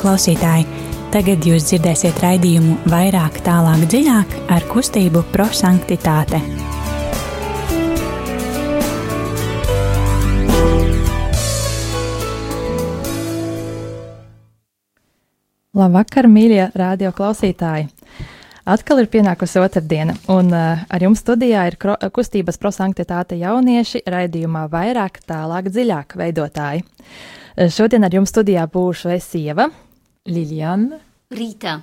klausītāji! Tagad jūs dzirdēsiet raidījumu vairāk, tālāk, dziļāk ar kustību prosanktitāte. Labvakar, mīļie radio klausītāji! Atkal ir pienākusi otrdiena, un uh, ar jums studijā ir kustības prosanktitāte jaunieši raidījumā vairāk, tālāk, dziļāk veidotāji. Uh, šodien ar jums studijā būšu es Ieva, Liljana, Rīta.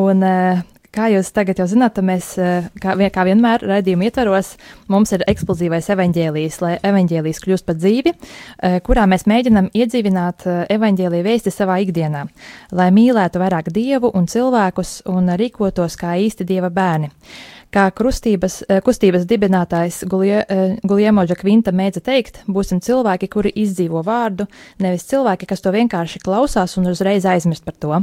Un uh, Kā jūs tagad jau zināt, mēs, eh, kā, kā vienmēr, raidījuma ietvaros, mums ir eksplozīvais evaņģēlijs, lai evaņģēlijs kļūst par dzīvi, eh, kurā mēs mēģinam iedzīvināt eh, evaņģēlīju vēsti savā ikdienā, lai mīlētu vairāk dievu un cilvēkus un rīkotos kā īsti dieva bērni. Kā krustības, kustības dibinātājs Guljemoģa Kvinta mēdza teikt, būsim cilvēki, kuri izdzīvo vārdu, nevis cilvēki, kas to vienkārši klausās un uzreiz aizmirst par to.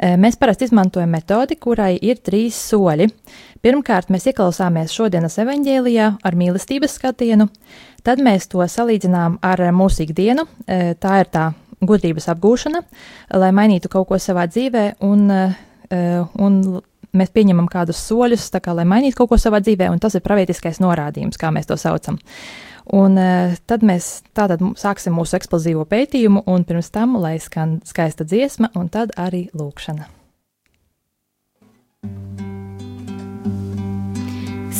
Mēs parasti izmantojam metodi, kurai ir trīs soļi. Pirmkārt, mēs ieklausāmies šodienas evaņģēlijā ar mīlestības skatienu, tad mēs to salīdzinām ar mūsu ikdienu, eh, tā ir tā gudrības apgūšana, lai mainītu kaut ko savā dzīvē un, un mēs pieņemam kādus soļus, kā, lai mainītu kaut ko savā dzīvē, un tas ir pravietiskais norādījums, kā mēs to saucam. Un uh, tad mēs tātad sāksim mūsu eksplozīvo pētījumu, un pirms tam, lai skan skaista dziesma, un tad arī lūkšana.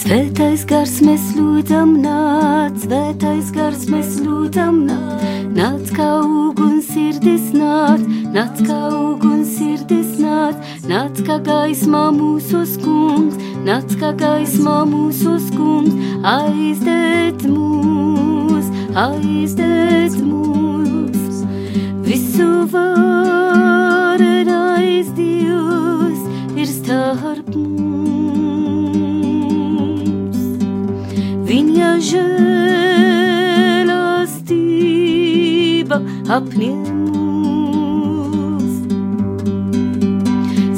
Svētais gars mēs lūdzam, nāc, svētais gars mēs lūdzam, nāc, nāc kā uguns sirdis nāc, nāc kā uguns sirdis nāc, nāc kā gaismā mūsu skungs, nāc kā gaismā mūsu skungs, aizdēt mūs, aizdēt mūs, visu varenais Dievs ir starp Viņa žēlastība apņem mūs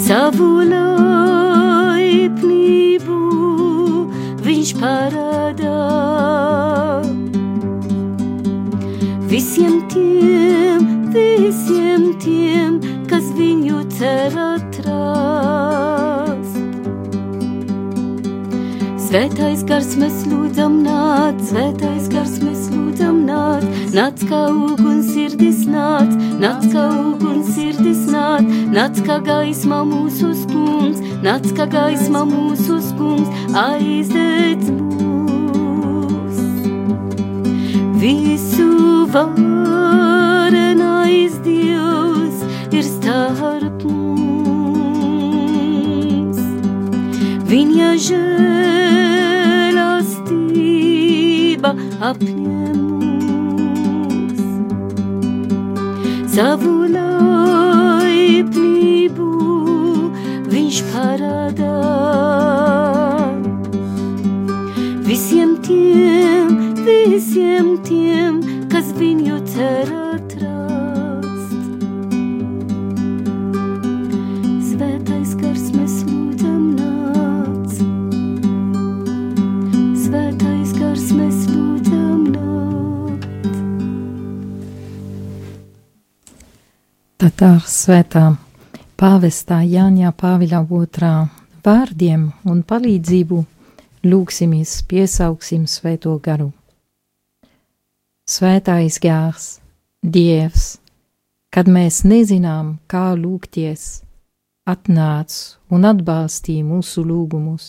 savu laipnību viņš parādā visiem tiem, visiem tiem, kas viņu cer Svētais gars mēs lūdzam nāc, svētais gars mēs lūdzam nāc, nāc kā uguns sirdis nāc, nāc kā uguns sirdis nāc, nāc kā gaisma mūsu skungs, nāc kā gaisma mūsu skungs, aizdedz mūs. Visu varenais Dievs ir starp mums. Viņa žēlastība apņem mūs. Savu laipnību viņš parādā. Visiem tiem, visiem tiem, kas viņu cer Tad ar svētā pāvestā Jāņā Pāviļa otrā vārdiem un palīdzību lūksimies piesauksim svēto garu. Svētais gārs, Dievs, kad mēs nezinām, kā lūgties, atnāc un atbalstī mūsu lūgumus,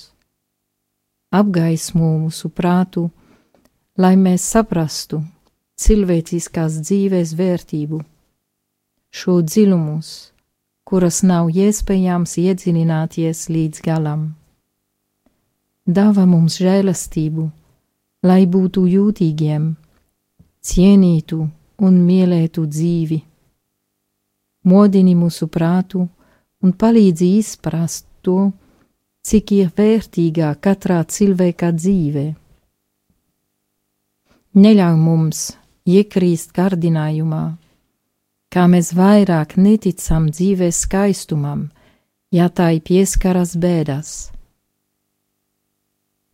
apgaismo mūsu prātu, lai mēs saprastu cilvēciskās dzīves vērtību, šo dziļumus, kuras nav iespējams iedziļināties līdz galam. Dāvā mums žēlastību, lai būtu jūtīgiem, cienītu un mīlētu dzīvi. Modini mūsu prātu un palīdzi izprast to, cik ir vērtīgā katrā cilvēka dzīve. Neļauj mums iekrīst kārdinājumā, kā mēs vairāk neticam dzīves skaistumam, ja tai pieskaras bēdas.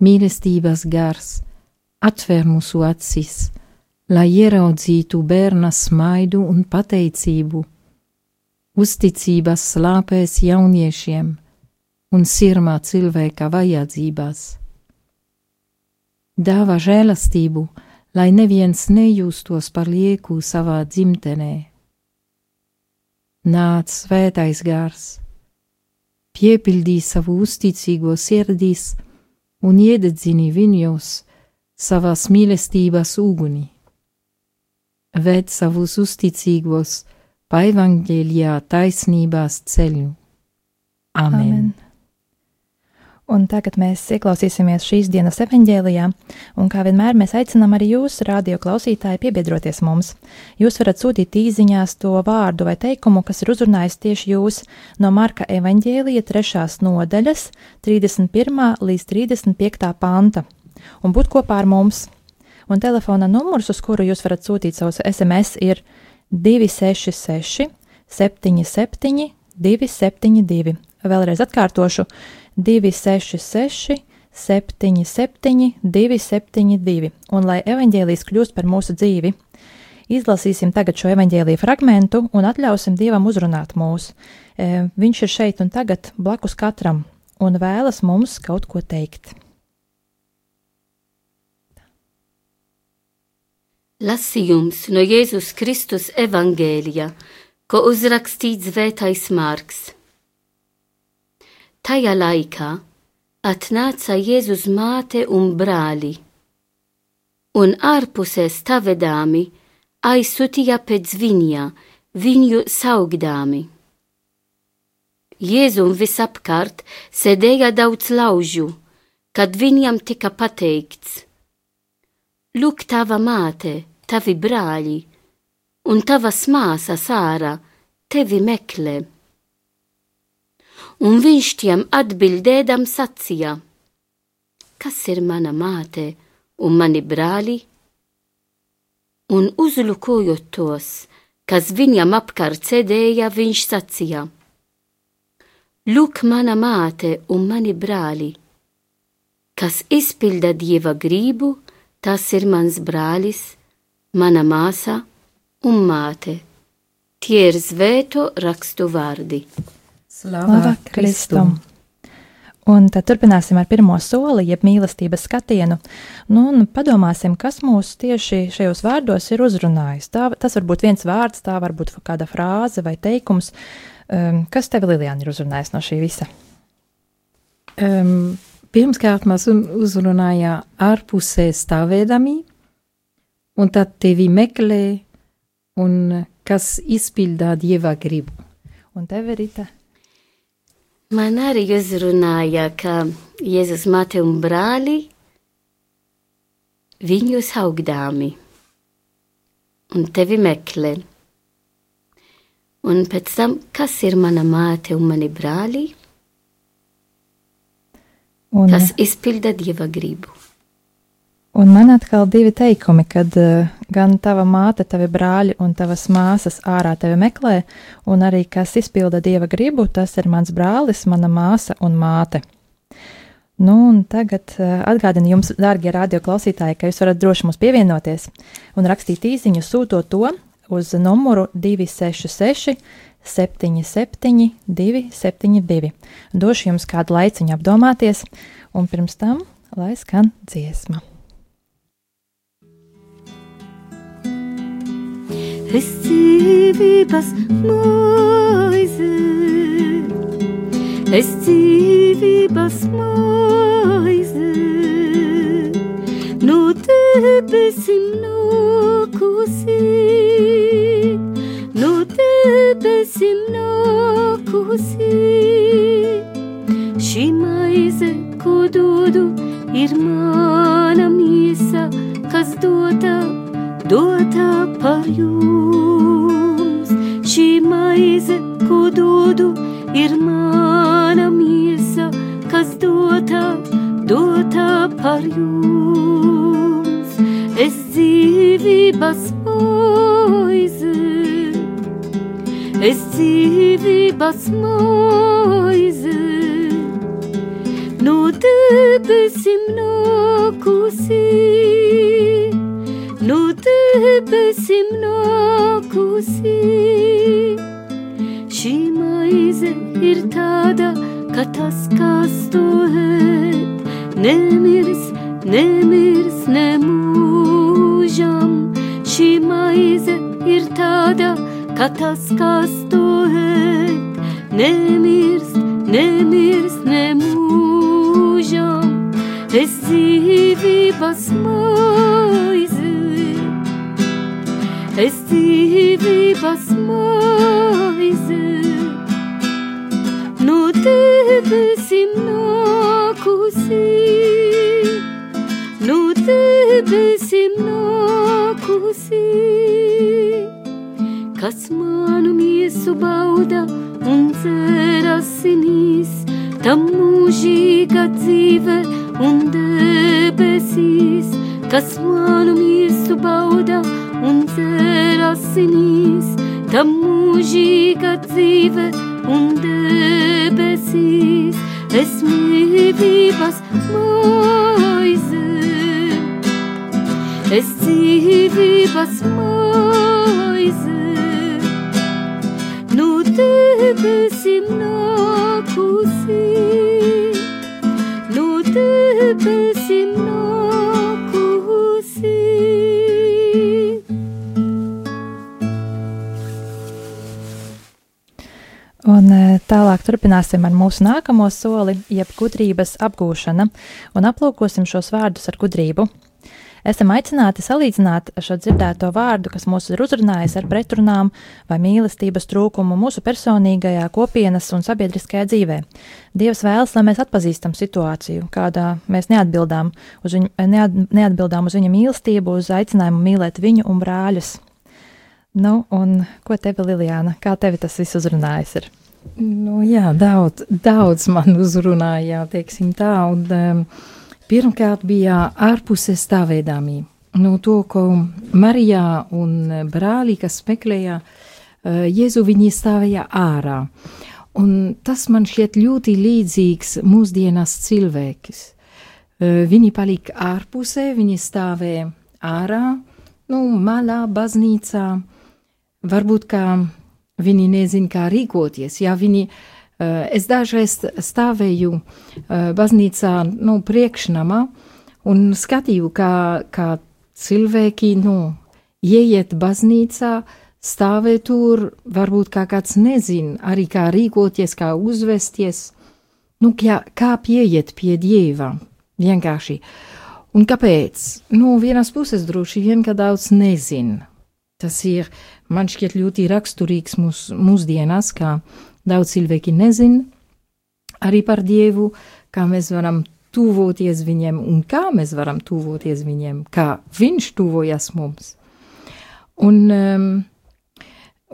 Mīlestības gars atver mūsu acis, lai ieraudzītu bērna smaidu un pateicību, uzticības slāpēs jauniešiem un sirmā cilvēka vajadzībās. Dāvā žēlastību, lai neviens nejūstos par lieku savā dzimtenē. Nāc svētais gars, piepildī savu uzticīgo sirdīs un iededzini viņos savas mīlestības uguni. Ved savus uzticīgos pa evaņģēlijā taisnībās ceļu. Amen. Amen. Un tagad mēs ieklausīsimies šīs dienas evanģēlijā, un kā vienmēr mēs aicinām arī jūs, radio klausītāji, piebiedroties mums. Jūs varat sūtīt īsiņās to vārdu vai teikumu, kas ir uzrunājis tieši jūs no Marka evanģēlija trešās nodaļas, 31. līdz 35. panta, un būt kopā ar mums. Un telefona numurs, uz kuru jūs varat sūtīt savus SMS, ir 266 77 272. Vēlreiz atkārtošu 266, 77, 272, un lai evaņģēlijas kļūst par mūsu dzīvi. Izlasīsim tagad šo evaņģēlīju fragmentu un atļausim Dievam uzrunāt mūs. E, viņš ir šeit un tagad blakus katram un vēlas mums kaut ko teikt. Lasījums no Jēzus Kristus evangēlija, ko uzrakstīts Vētais Marks. Tajā laikā atnāca Jēzus māte un brāli, un ārpusē stāvedāmi aizsūtīja pēc viņa, viņu saugdāmi. Jēzum visapkārt sēdēja daudz laužu, kad viņam tika pateikts: Lūk, tava māte, tavi brāļi, un tavas māsas ārā tevi meklē un viņš tiem atbildēdam sacīja: Kas ir mana māte un mani brāli? Un uzlūkojot tos, kas viņam apkārt sēdēja, viņš sacīja: Lūk, mana māte un mani brāli, kas izpilda dieva gribu, tas ir mans brālis, mana māsa un māte. Tie ir zvēto rakstu vārdi. Slava Kristum! Un tad turpināsim ar pirmo soli, jeb mīlestības skatienu. Nu, un padomāsim, kas mūs tieši šajos vārdos ir uzrunājis. Tā, tas var būt viens vārds, tā var būt kāda frāze vai teikums. Um, kas tev, Lilijāna, ir uzrunājis no šī visa? Um, pirmkārt, mēs uzrunājām ārpusē stāvēdami, un tad tevi meklē, un kas izpildā dieva gribu. Un tev, Rita? Man arī uzrunāja, ka Jēzus māte un brāli viņus augdāmi un tevi meklē. Un pēc tam, kas ir mana māte un mani brāli? Un, kas izpilda dieva gribu. Un man atkal divi teikumi, kad uh, gan tava māte, tavi brāļi un tavas māsas ārā tevi meklē, un arī kas izpilda dieva gribu, tas ir mans brālis, mana māsa un māte. Nu, un tagad uh, atgādinu jums, dārgie radioklausītāji, ka jūs varat droši mums pievienoties un rakstīt īsiņu, sūtot to uz numuru 266, 77, 272. Došu jums kādu laiciņu apdomāties, un pirms tam lai skan dziesma. Dzīvības maize, es dzīvības maize, no debesim nākusi, no debesim nākusi. Šī maize, ko dodu, ir mana miesa, kas dota dotā par jums. Šī maize, ko dodu, ir mana miesa, kas dotā, dotā par jums. Es dzīvības maize, es dzīvības maize, no debesim nākusi nu debesim nākusi. Šī ir tāda, ka tas, kas tu ēd, nemirs, nemirs nemūžam. Šī maize ir tāda, ka tas, kas tu ēd, nemirs, nemirs nemūžam. Es dzīvības maize, es dzīvības maize, no debesim nākusi, no debesim nākusi, kas manu miesu bauda un dzer asinīs, tam mūžīga dzīve un debesīs, kas manu dzer asinīs, tam mūžīga dzīve tālāk turpināsim ar mūsu nākamo soli, jeb gudrības apgūšana, un aplūkosim šos vārdus ar gudrību. Esam aicināti salīdzināt šo dzirdēto vārdu, kas mūs ir uzrunājis ar pretrunām vai mīlestības trūkumu mūsu personīgajā, kopienas un sabiedriskajā dzīvē. Dievs vēlas, lai mēs atpazīstam situāciju, kādā mēs neatbildām uz, viņu, neat, neatbildām uz viņa mīlestību, uz aicinājumu mīlēt viņu un brāļus. Nu, un ko tevi, Lilijāna, kā tevi tas viss uzrunājis? Ir? Nu, jā, daudz, daudz man uzrunāja, teiksim tā, un um, pirmkārt bija ārpusē stāvēdāmība. Nu, to, ko Marijā un brāli, kas meklēja uh, Jēzu, viņi stāvēja ārā. Un tas man šķiet ļoti līdzīgs mūsdienas cilvēks. Uh, viņi palika ārpusē, viņi stāvēja ārā, nu, malā, baznīcā, varbūt kā viņi nezina, kā rīkoties. Ja viņi, uh, es dažreiz stāvēju uh, baznīcā, nu, priekšnamā un skatīju, kā, kā cilvēki, nu, ieiet baznīcā, stāvē tur, varbūt kā kāds nezina arī kā rīkoties, kā uzvesties, nu, kā, kā pieiet pie Dieva, vienkārši. Un kāpēc? Nu, vienas puses droši vien, ka daudz nezina. Tas ir man šķiet ļoti raksturīgs mūs, mūsdienās, kā daudz cilvēki nezina arī par Dievu, kā mēs varam tuvoties viņiem un kā mēs varam tuvoties viņiem, kā viņš tuvojas mums. Un, um,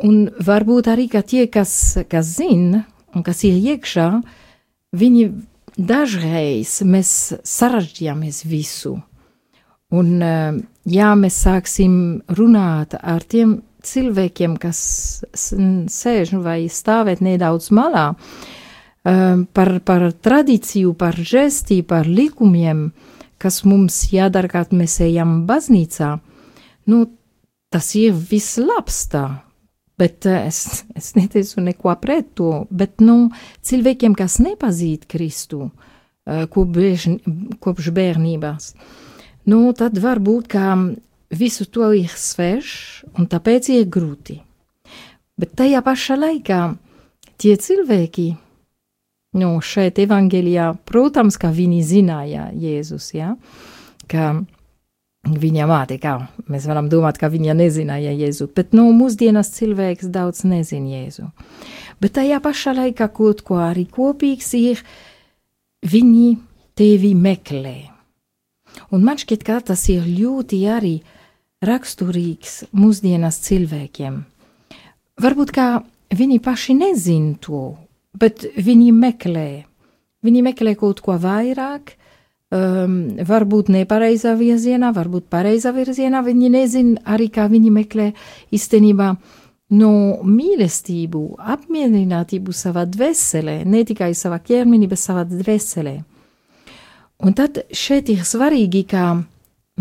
un varbūt arī, ka tie, kas, kas zina un kas ir iekšā, viņi dažreiz mēs sarežģījāmies visu. Un, um, ja mēs sāksim runāt ar tiem cilvēkiem, kas sēž vai stāvēt nedaudz malā, um, par, par tradīciju, par žesti, par likumiem, kas mums jādara, kad mēs ejam baznīcā, nu, tas ir viss labs tā. Bet uh, es, es neteicu neko pret to, bet nu, cilvēkiem, kas nepazīst Kristu uh, kopš, bērnības, nu, tad varbūt kā visu to ir svešs un tāpēc ir grūti. Bet tajā pašā laikā tie cilvēki, nu, šeit evangelijā, protams, ka viņi zināja Jēzus, ja, ka viņa māte, kā mēs varam domāt, ka viņa nezināja Jēzu, bet nu, mūsdienas cilvēks daudz nezina Jēzu. Bet tajā pašā laikā kaut ko arī kopīgs ir, viņi tevi meklē. Un man šķiet, ka tas ir ļoti arī uh, raksturīgs mūsdienas cilvēkiem. Varbūt kā viņi paši nezin to, bet viņi meklē. Viņi meklē kaut ko vairāk, um, varbūt nepareizā virzienā, varbūt pareizā virzienā. Viņi nezina arī, kā viņi meklē īstenībā no mīlestību, apmierinātību savā dvēselē, ne tikai savā ķermenī, bet savā dvēselē. Un tad šeit ir svarīgi, ka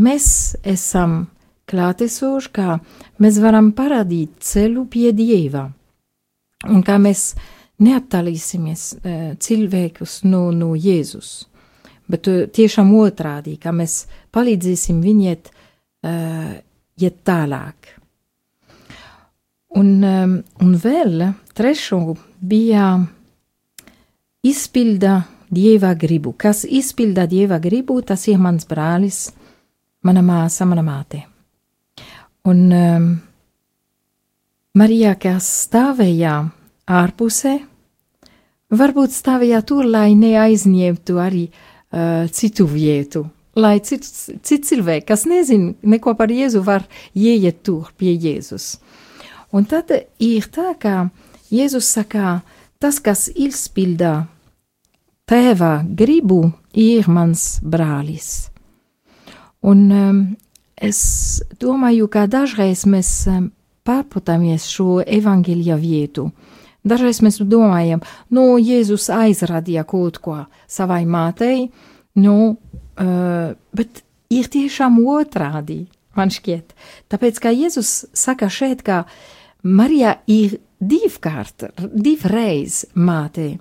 mēs esam klātesoši, kā mēs varam parādīt ceļu pie dieva. Un kā mēs neattālīsimies uh, cilvēkus no, no Jēzus, bet uh, tiešām otrādi, ka mēs palīdzēsim viņiet uh, iet tālāk. Un, un vēl trešo bija izpilda dieva gribu. Kas izpilda dieva gribu, tas ir mans brālis, mana māsa, mana māte. Un um, Marija, kas stāvēja ārpusē, varbūt stāvēja tur, lai neaizņemtu arī uh, citu vietu, lai cits, cits cilvēks, kas nezina neko par Jēzu, var ieiet tur pie Jēzus. Un tad ir tā, ka Jēzus saka, tas, kas izpilda tēva gribu, ir mans brālis. Un um, es domāju, ka dažreiz mēs pārprotamies šo evaņģēlija vietu. Dažreiz mēs domājam, nu, Jēzus aizradīja kaut ko savai mātei, nu, uh, bet ir tiešām otrādi, man šķiet. Tāpēc, kā Jēzus saka šeit, ka Marija ir divkārt, divreiz māte.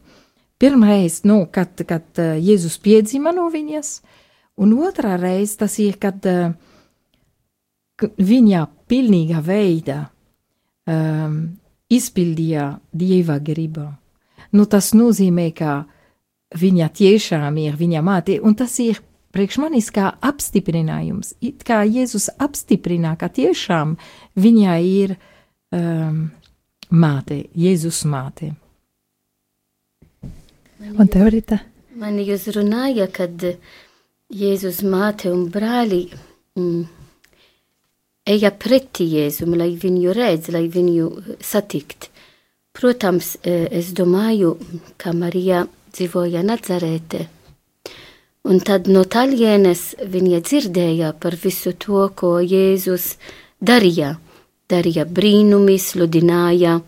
Pirmreiz, nu, kad, kad uh, Jēzus piedzima no viņas, un otrā reize tas ir, kad uh, viņa pilnīga veidā um, izpildīja dieva gribu. Nu, tas nozīmē, ka viņa tiešām ir viņa māte, un tas ir priekš manis kā apstiprinājums. It kā Jēzus apstiprina, ka tiešām viņa ir um, māte, Jēzus māte. Un tev, Rita? Man jūs runāja, kad Jēzus māte un brāli mm, eja pretī Jēzum, lai viņu redz, lai viņu satikt. Protams, es domāju, ka Marija dzīvoja Nazarete. Un tad no taļienes viņa dzirdēja par visu to, ko Jēzus darīja. Darīja brīnumi, sludināja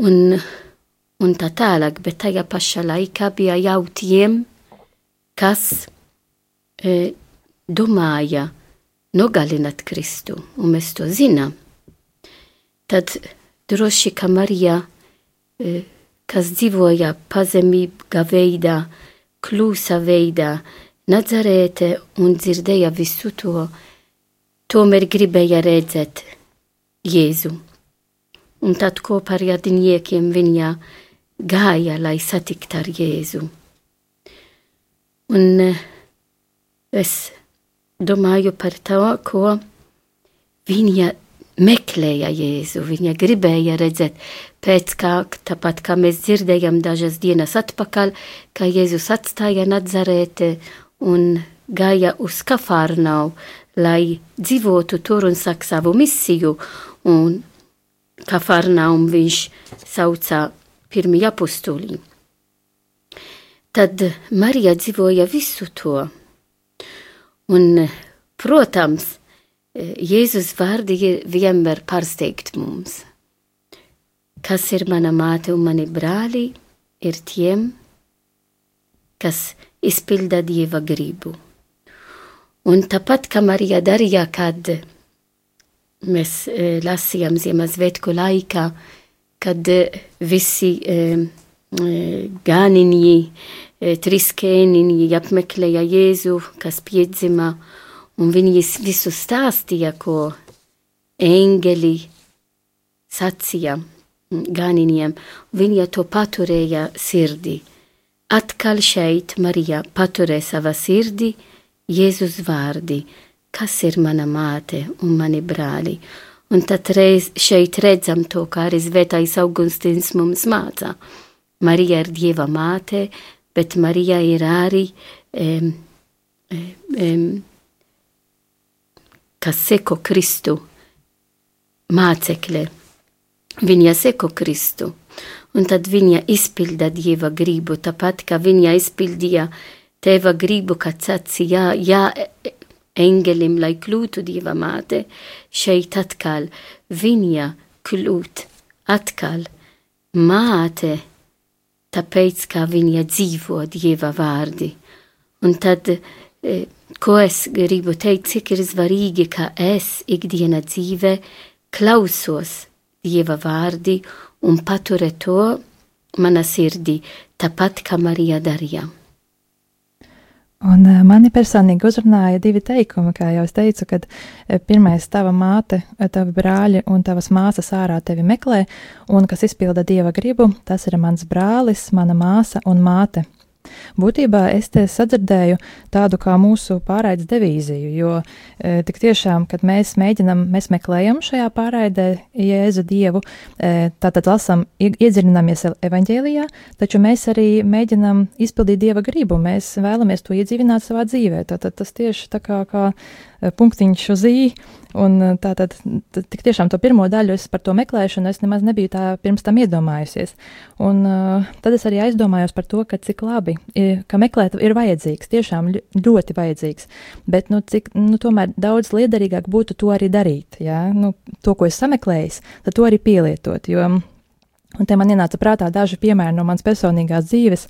un, un tā tālāk, bet tajā pašā laikā bija jau tiem, kas e, domāja, nogalināt Kristu, un mēs to zinām, tad droši kā Marija, e, kas dzīvoja pazemīgā veidā, klusa veidā, Nazarēte un dzirdēja visu to, tomēr gribēja redzēt Jēzu. Un tad kopā ar jadiniekiem viņa gāja, lai satiktu ar Jēzu. Un e, es domāju par to, ko viņa meklēja Jēzu, viņa gribēja redzēt, pēc kā, tāpat kā mēs dzirdējām dažas dienas atpakaļ, ka Jēzus atstāja Nazarēte un gāja uz Kafarnau, lai dzīvotu tur un sāk savu misiju, un Kafarnaum viņš sauca pirmie apustuli. Tad Marija dzīvoja visu to, Un, protams, Jēzus vārdi vienmēr pārsteigt mums. Kas ir mana māte un mani brāli, ir tiem, kas izpilda dieva gribu. Un tāpat kā Marija darīja, kad mēs e, lasījām Ziemassvētku laikā, kad visi e, e, ganiņi trīs ķēniņi apmeklēja Jēzu, kas piedzima, un viņi visu stāstīja, ko eņģeli sacīja ganiņiem, viņa to paturēja sirdī. Atkal šeit Marija paturē savā sirdī Jēzus vārdi, kas ir mana māte un mani brāli. Un tad reiz šeit redzam to, kā arī Svētais Augustīns mums mācā. Marija ir Dieva māte, bet Marija ir arī, um, um, kas seko Kristu mācekļe. Viņa seko Kristu, un tad viņa izpilda Dieva gribu, tāpat kā viņa izpildīja Tēva gribu, kad sacīja, jā, jā, engelim, lai kļūtu Dieva māte, šeit atkal viņa kļūt atkal māte tāpēc, ka viņa dzīvo Dieva vārdi. Un tad, e, ko es gribu teikt, cik ir svarīgi, ka es ikdiena dzīve klausos Dieva vārdi un paturēt to mana sirdī, tāpat kā Marija darīja. Un uh, mani personīgi uzrunāja divi teikumi, kā jau es teicu, kad uh, pirmais tava māte, tavi brāļi un tavas māsas ārā tevi meklē, un kas izpilda dieva gribu, tas ir mans brālis, mana māsa un māte. Būtībā es te sadzirdēju tādu kā mūsu pārraides devīziju, jo e, tik tiešām, kad mēs mēģinam, mēs meklējam šajā pārraidē Jēzu Dievu, e, tātad lasam, iedziļināmies evaņģēlijā, taču mēs arī mēģinam izpildīt Dieva gribu, mēs vēlamies to iedzīvināt savā dzīvē. Tātad tas tieši tā kā, kā punktiņš uz ī. Un eh, tā tad tik tiešām to pirmo daļu es par to meklēšanu es nemaz nebiju tā pirms tam iedomājusies. Un uh, tad es arī aizdomājos par to, ka cik labi, ka meklēt ir vajadzīgs, tiešām ļoti vajadzīgs. Bet, nu, cik, nu, tomēr daudz liederīgāk būtu to arī darīt, jā, nu, to, ko es sameklējis, tad to arī pielietot, jo, un te man ienāca prātā daži piemēri no manas personīgās dzīves,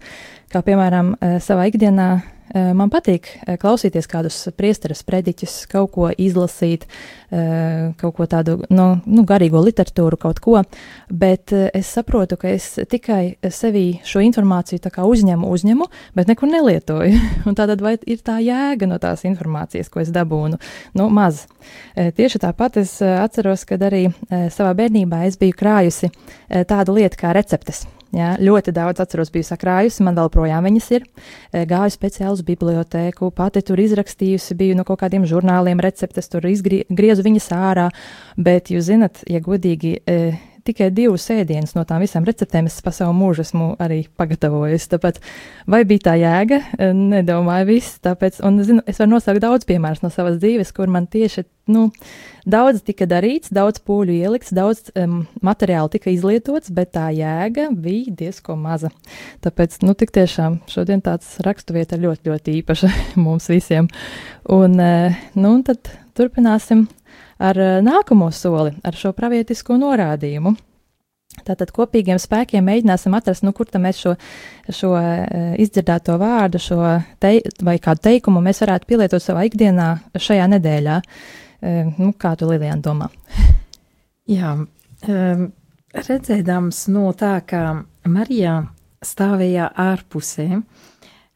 kā piemēram savā ikdienā Eh, man patīk eh, klausīties kādus priesteres prediķus, kaut ko izlasīt, eh, kaut ko tādu nu, nu, garīgo literatūru, kaut ko, bet es saprotu, ka es tikai sevī šo informāciju uzņemu, uzņemu, bet nekur nelietoju. Un tātad vai ir tā jēga no tās informācijas, ko es dabūnu? Nu, maz. Tieši tāpat es atceros, kad arī savā bērnībā es biju krājusi tādu lietu kā receptes. Jā, ļoti daudz atceros, biju sakrājusi, man vēl projām viņas ir. E, gāju speciāli uz bibliotēku, pati tur izrakstījusi, biju no kaut kādiem žurnāliem receptes, tur izgriezu viņas ārā. Bet, jūs zinat, ja godīgi, e, tikai divus ēdienus no tām visām receptēm es pa savu mūžu esmu arī pagatavojis. Tāpēc, vai bija tā jēga? E, nedomāju, viss. Tāpēc, un, zinu, es varu nosaukt daudz piemērus no savas dzīves, kur man tieši, nu, daudz tika darīts, daudz pūļu ielikts, daudz um, materiālu tika izlietots, bet tā jēga bija diezko maza. Tāpēc, nu, tik tiešām šodien tāds raksturvieta ļoti, ļoti īpaša mums visiem. Un, uh, nu, un tad turpināsim ar eh, nākamo soli, ar šo pravietisko norādījumu. Tātad kopīgiem spēkiem mēģināsim atrast, nu, kur mēs šo, šo uh, izdzirdēto vārdu, šo te, vai kādu teikumu mēs varētu pielietot savā ikdienā šajā nedēļā. Uh, nu, kā tu, Lilijāna, domā? Jā, redzēdams no tā, kā Marijā stāvēja ārpusē,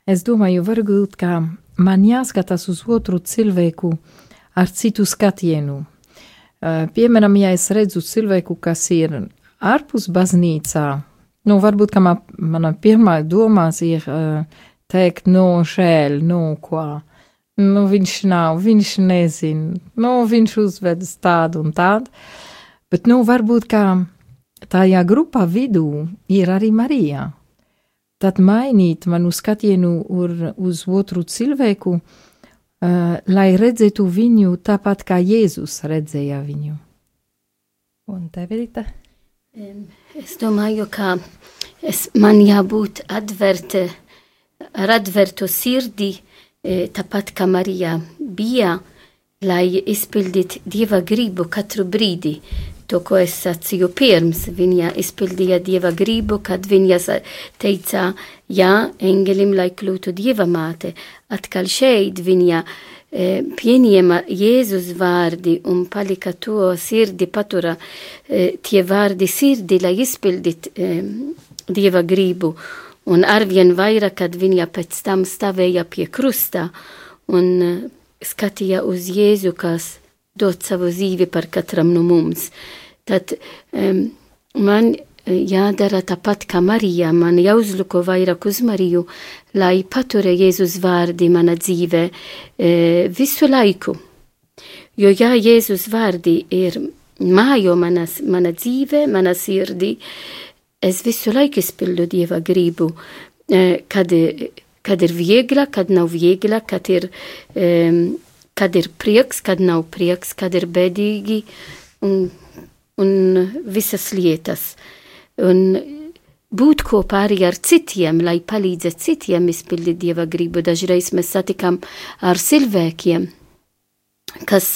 es domāju, varbūt, kā man jāskatās uz otru cilvēku ar citu skatienu Eh, piemēram, ja es redzu cilvēku, kas ir ārpus baznīcā, nu, varbūt man, mana pirmā domās ir uh, teikt, no žēl, no ko. Nu, viņš nav, viņš nezina, nu, viņš uzvedas tādu un tādu. Bet, nu, varbūt kā tajā grupā vidū ir arī Marija. Tad mainīt manu skatienu uz otru cilvēku, uh, uh, lai redzētu viņu tāpat kā Jēzus redzēja viņu. Un tev ir tā? Es domāju, ka es, man jābūt atverte, ar atvērtu sirdi, tāpat kā Marija bija, lai izpildītu Dieva gribu katru brīdi to, ko es sacīju pirms. Viņa izpildīja dieva gribu, kad viņa teica, jā, engelim, lai kļūtu dieva māte. Atkal šeit viņa e, pieņēma Jēzus vārdi un palika to sirdi, patura e, tie vārdi sirdi, lai izpildītu e, dieva gribu. Un arvien vairāk, kad viņa pēc tam stāvēja pie krusta un e, skatīja uz Jēzu, kas dot savu dzīvi par katram no mums. Tad um, man jādara tāpat kā Marija, man jāuzluko vairāk uz Mariju, lai paturē Jēzus vārdi mana dzīve e, visu laiku. Jo ja Jēzus vārdi ir mājo manas, mana dzīve, mana sirdī, es visu laiku izpildu Dieva gribu, e, kad, kad ir viegla, kad nav viegla, kad ir um, kad ir prieks, kad nav prieks, kad ir bēdīgi un, un visas lietas. Un būt kopā arī ar citiem, lai palīdzētu citiem izpildīt dieva gribu. Dažreiz mēs satikām ar cilvēkiem, kas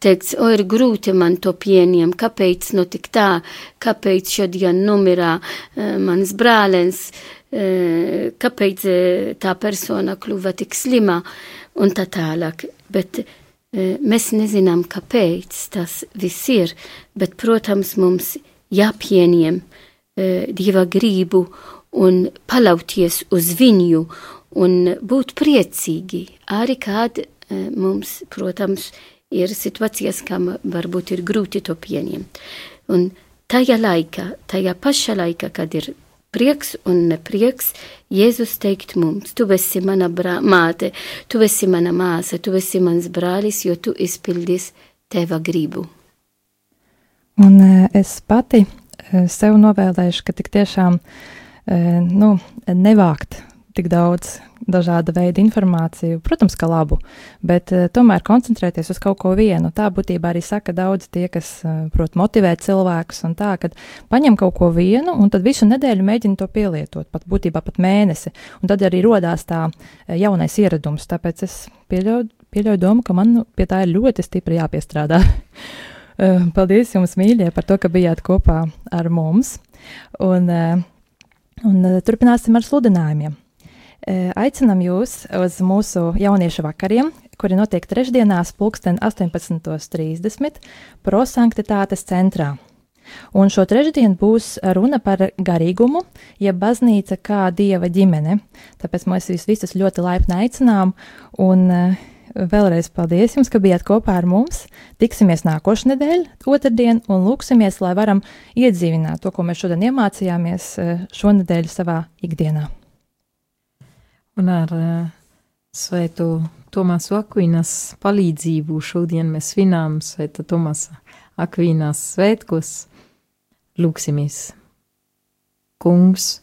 teiks, o, ir grūti man to pieņemt, kāpēc notik tā, kāpēc šodien numirā uh, mans brālens, uh, kāpēc tā persona kļuva tik slima un tā tālāk bet e, mēs nezinām, kāpēc tas viss ir, bet, protams, mums jāpieņem uh, Dieva gribu un palauties uz viņu un būt priecīgi, arī kad uh, mums, protams, ir situācijas, kam varbūt ir grūti to pieņemt. Un tajā laikā, tajā pašā laikā, kad ir prieks un neprieks, Jēzus teikt mums, tu esi mana māte, tu esi mana māsa, tu esi mans brālis, jo tu izpildīsi teva gribu. Un es pati sev novēlēšu, ka tik tiešām nu, nevākt tik daudz dažāda veida informāciju, protams, ka labu, bet uh, tomēr koncentrēties uz kaut ko vienu. Tā būtībā arī saka daudz tie, kas uh, prot motivēt cilvēkus un tā, ka paņem kaut ko vienu un tad visu nedēļu mēģina to pielietot, pat būtībā pat mēnesi, un tad arī rodās tā uh, jaunais ieradums, tāpēc es pieļauju, pieļauju domu, ka man pie tā ir ļoti stipri jāpiestrādā. paldies jums, mīļie, par to, ka bijāt kopā ar mums, un, un turpināsim ar sludinājumiem. Aicinam jūs uz mūsu jauniešu vakariem, kuri notiek trešdienās, pulksten 18.30 prosanktitātes centrā. Un šo trešdienu būs runa par garīgumu, jeb baznīca kā dieva ģimene. Tāpēc mēs jūs visus ļoti laipni aicinām, un vēlreiz paldies jums, ka bijāt kopā ar mums. Tiksimies nākošais nedēļa, otrdien, un lūksimies, lai varam iedzīvināt to, ko mēs šodien iemācījāmies šonadēļ savā ikdienā un ar uh, Svēto Tomasu Akvīnas palīdzību šodien mēs svinām Svēta Tomasa Akvīnas svētkos. Lūksimies! Kungs,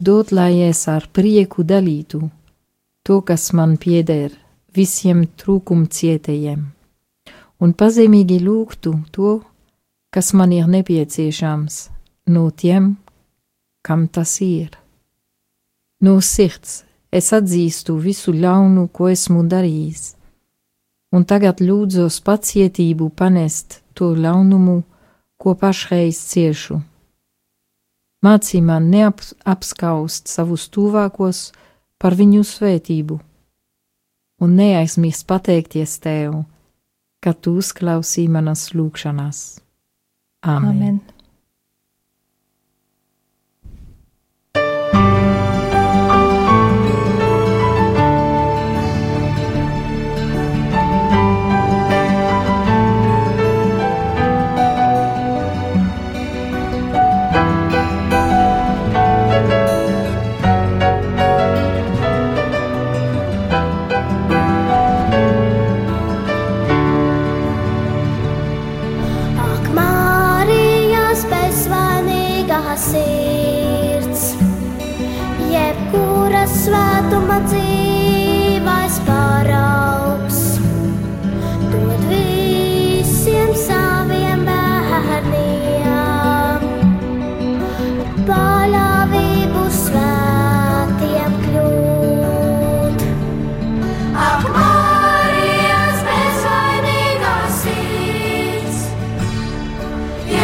dod, lai es ar prieku dalītu to, kas man pieder, visiem trūkum cietējiem, un pazemīgi lūgtu to, kas man ir nepieciešams no tiem, kam tas ir. No sirds es atzīstu visu ļaunu, ko esmu darījis, un tagad lūdzos pacietību panest to ļaunumu, ko pašreiz ciešu. Mācī man neapskaust savus tuvākos par viņu svētību, un neaizmirst pateikties tev, ka tu uzklausī manas lūgšanas. Āmen! Amen.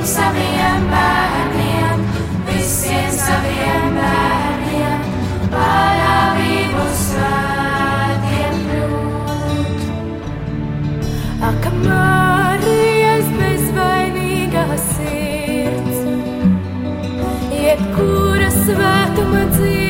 visiem saviem bērniem, visiem saviem bērniem, parādību svētiem ļūt. Ak, Marijas bezvainīgā sirds, jebkura svētuma dzīve.